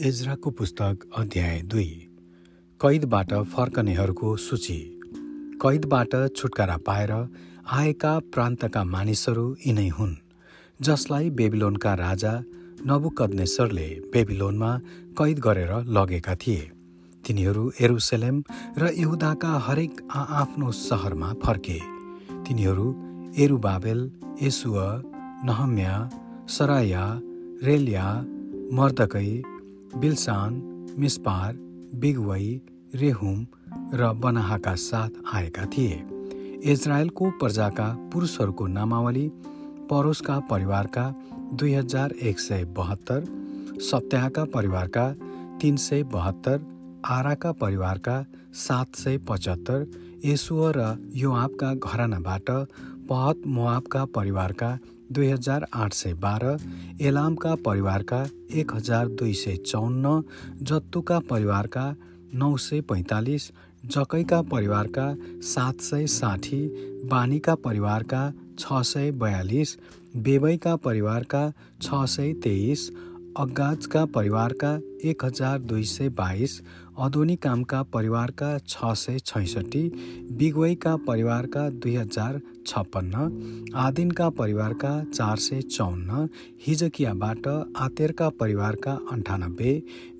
एजराको पुस्तक अध्याय दुई। कैदबाट फर्कनेहरूको सूची। कैदबाट छुटकारा पाएर आएका प्रान्तका मानिसहरू यिनै हुन् जसलाई बेबिलोनका राजा नबुकदनेश्वरले बेबिलोनमा कैद गरेर लगेका थिए। तिनीहरू एरुसलेम र यहुदाका हरेक आआफ्नो सहरमा फर्के। तिनीहरू एरुबाबेल यसुअ नहम्या सराया रेलिया मर्दकै बिल्सान मिस्पार बिगवई रेहुम र बनाहाका साथ आएका थिए। इजरायलको प्रजाका पुरुषहरूको नामावली परोसका परिवारका दुई हजार एक सय बहत्तर सत्याका परिवारका तिन सय बहत्तर आराका परिवारका सात सय पचहत्तर यसुअ र योआबका घरानाबाट पहत मोआबका परिवारका दुई हजार आठ सय बाह्र एलामका परिवारका एक हजार दुई सय चौन्न जत्तुका परिवारका नौ सय पैँतालिस जकैका परिवारका सात सय साठी बानीका परिवारका छ सय बयालिस बेबैका परिवारका छ सय तेइस अगाजका परिवारका एक हजार दुई सय बाइस अदोनिकामका परिवारका छ सय छैसठी बिगवईका परिवारका दुई हजार छप्पन्न आदिनका परिवारका चार सय चौन्न हिजकियाबाट आतेरका परिवारका अन्ठानब्बे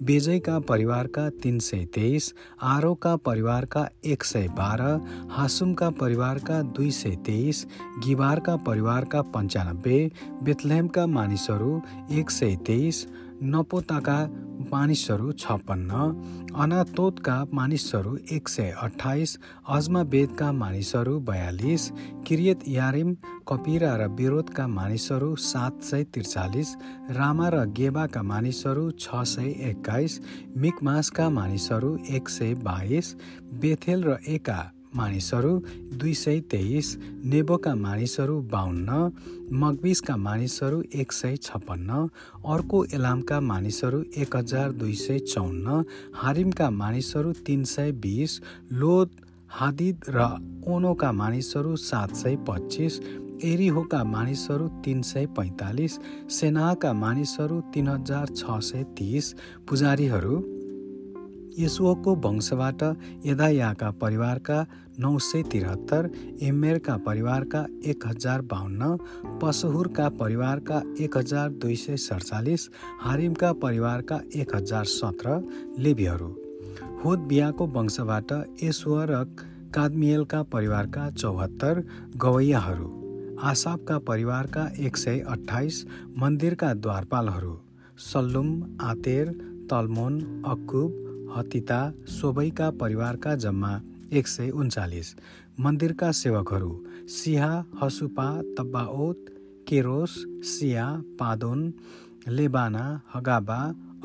बेजैका परिवारका तिन सय तेइस आरोका परिवारका एक सय बाह्र हासुमका परिवारका दुई सय तेइस गिबारका परिवारका पन्चानब्बे बेथलेमका मानिसहरू एक सय तेइस नपोताका मानिसहरू छप्पन्न अनातोतका मानिसहरू एक सय अठाइस अजमा बेदका मानिसहरू बयालिस किरियत यारिम कपिरा र विरोधका मानिसहरू सात सय त्रिचालिस रामा र गेबाका मानिसहरू छ सय एक्काइस मिकमासका मानिसहरू एक सय बाइस बेथेल र एका मानिसहरू दुई सय तेइस नेबोका मानिसहरू बाहन्न मगबिसका मानिसहरू एक सय छप्पन्न अर्को एलामका मानिसहरू एक हजार दुई सय चौन्न हारिमका मानिसहरू तिन सय बिस लोद हादिद र ओनोका मानिसहरू सात सय पच्चिस एरिहोका मानिसहरू तिन सय पैँतालिस सेनाका मानिसहरू तिन हजार छ सय तिस पुजारीहरू यसुको वंशबाट यदायाका परिवारका नौ सय त्रिहत्तर इमेरका परिवारका एक हजार बाहन्न पसहुरका परिवारका एक हजार दुई सय सडचालिस हारिमका परिवारका एक हजार सत्र लेबीहरू होद बिहाको वंशबाट यसुव र कादमियलका परिवारका चौहत्तर गवैयाहरू आसाबका परिवारका एक सय अठाइस मन्दिरका द्वारपालहरू सल्लुम आतेर तलमोन अकुब हतिता सोबैका परिवारका जम्मा एक सय उन्चालिस मन्दिरका सेवकहरू सिहा हसुपा तब्बाओत केरोस सिया पादोन लेबाना हगाबा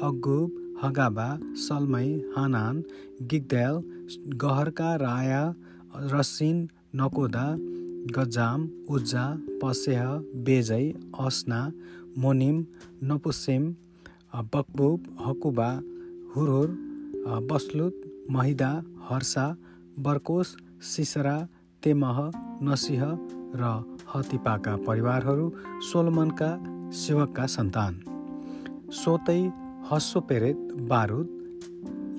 अगुब हगाबा सलमै हानान गिगदेल गहरका राया रसिन नकोदा गजाम उज्जा पसेह बेजै अस्ना मोनिम नपुसेम बकबुब हकुबा हुरहुर बस्लुत महिदा हर्षा बर्कोस सिसरा तेमह नसिह र हतिपाका परिवारहरू सोलमनका सेवकका सन्तान। सोतै हस्सोपेरेत बारुद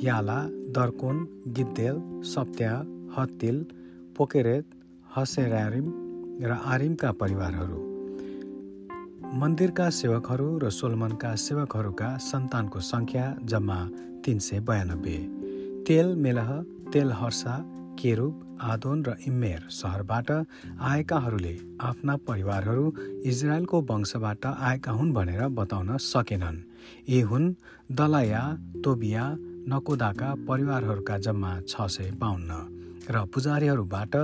याला दर्कोन गिद्देल सप्त्या हत्तिल पोकेरेत हसेरारिम र आरिमका परिवारहरू। मन्दिरका सेवकहरू र सोलमनका सेवकहरूका सन्तानको सङ्ख्या जम्मा तिन सय बयानब्बे। तेल मेलह तेल हर्सा केरुब आदोन र इम्मेर सहरबाट आएकाहरूले आफ्ना परिवारहरू इजरायलको वंशबाट आएका हुन् भनेर बताउन सकेनन्। यी हुन् दलाया तोबिया नकोदाका परिवारहरूका जम्मा छ सय बाहन्न र पुजारीहरूबाट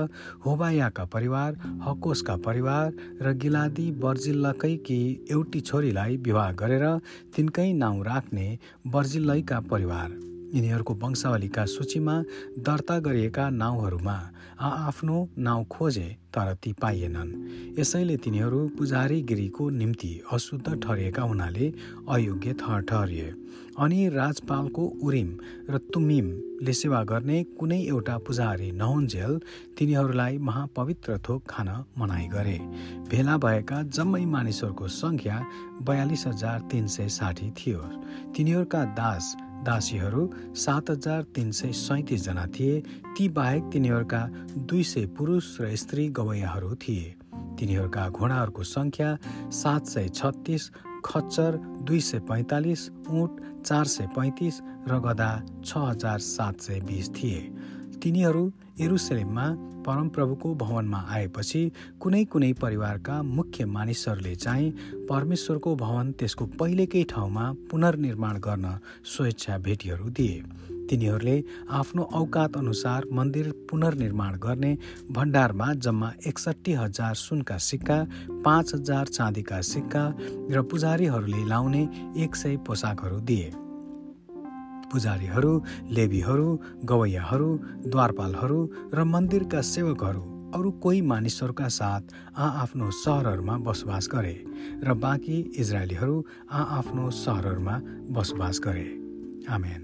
होबायाका परिवार हकोसका परिवार र गिलादी बर्जिल्लकैकी एउटी छोरीलाई विवाह गरेर तिनकै नाउँ राख्ने बर्जिल्लैका परिवार। यिनीहरूको वंशावलीका सूचीमा दर्ता गरिएका नाउँहरूमा आआफ्नो नाउँ खोजे तर ती पाइएनन्। यसैले तिनीहरू पुजारीगिरीको निम्ति अशुद्ध ठहरिएका हुनाले अयोग्य ठहरिए। अनि राजपालको उरिम र तुमिमले सेवा गर्ने कुनै एउटा पुजारी नहुन्जेल तिनीहरूलाई महापवित्र थोक खान मनाइ गरे। भेला भएका जम्मै मानिसहरूको सङ्ख्या बयालिस हजार तिन सय साठी थियो। तिनीहरूका दास दासीहरू सात हजार तिन सय सैतिसजना थिए। ती बाहेक तिनीहरूका दुई सय पुरुष र स्त्री गवैयाहरू थिए। तिनीहरूका घोडाहरूको सङ्ख्या सात सय छत्तिस खच्चर दुई सय पैँतालिस उठ चार सय पैँतिस र गदा छ हजार सात सय बिस थिए। तिनीहरू एरुसलेममा परमप्रभुको भवनमा आएपछि कुनै कुनै परिवारका मुख्य मानिसहरूले चाहिँ परमेश्वरको भवन त्यसको पहिलेकै ठाउँमा पुनर्निर्माण गर्न स्वेच्छा भेटीहरू दिए। तिनीहरूले आफ्नो औकात अनुसार मन्दिर पुनर्निर्माण गर्ने भण्डारमा जम्मा एकसट्ठी हजार सुनका सिक्का पाँच हजार चाँदीका सिक्का र पुजारीहरूले लाउने एक सय पोसाकहरू दिए। पुजारीहरू लेबीहरू गवैयाहरू द्वारपालहरू र मन्दिरका सेवकहरू अरू कोही मानिसहरूका साथ आआफ्नो सहरहरूमा बसोबास गरे र बाँकी इजरायलीहरू आआफ्नो सहरहरूमा बसोबास गरे। आमेन।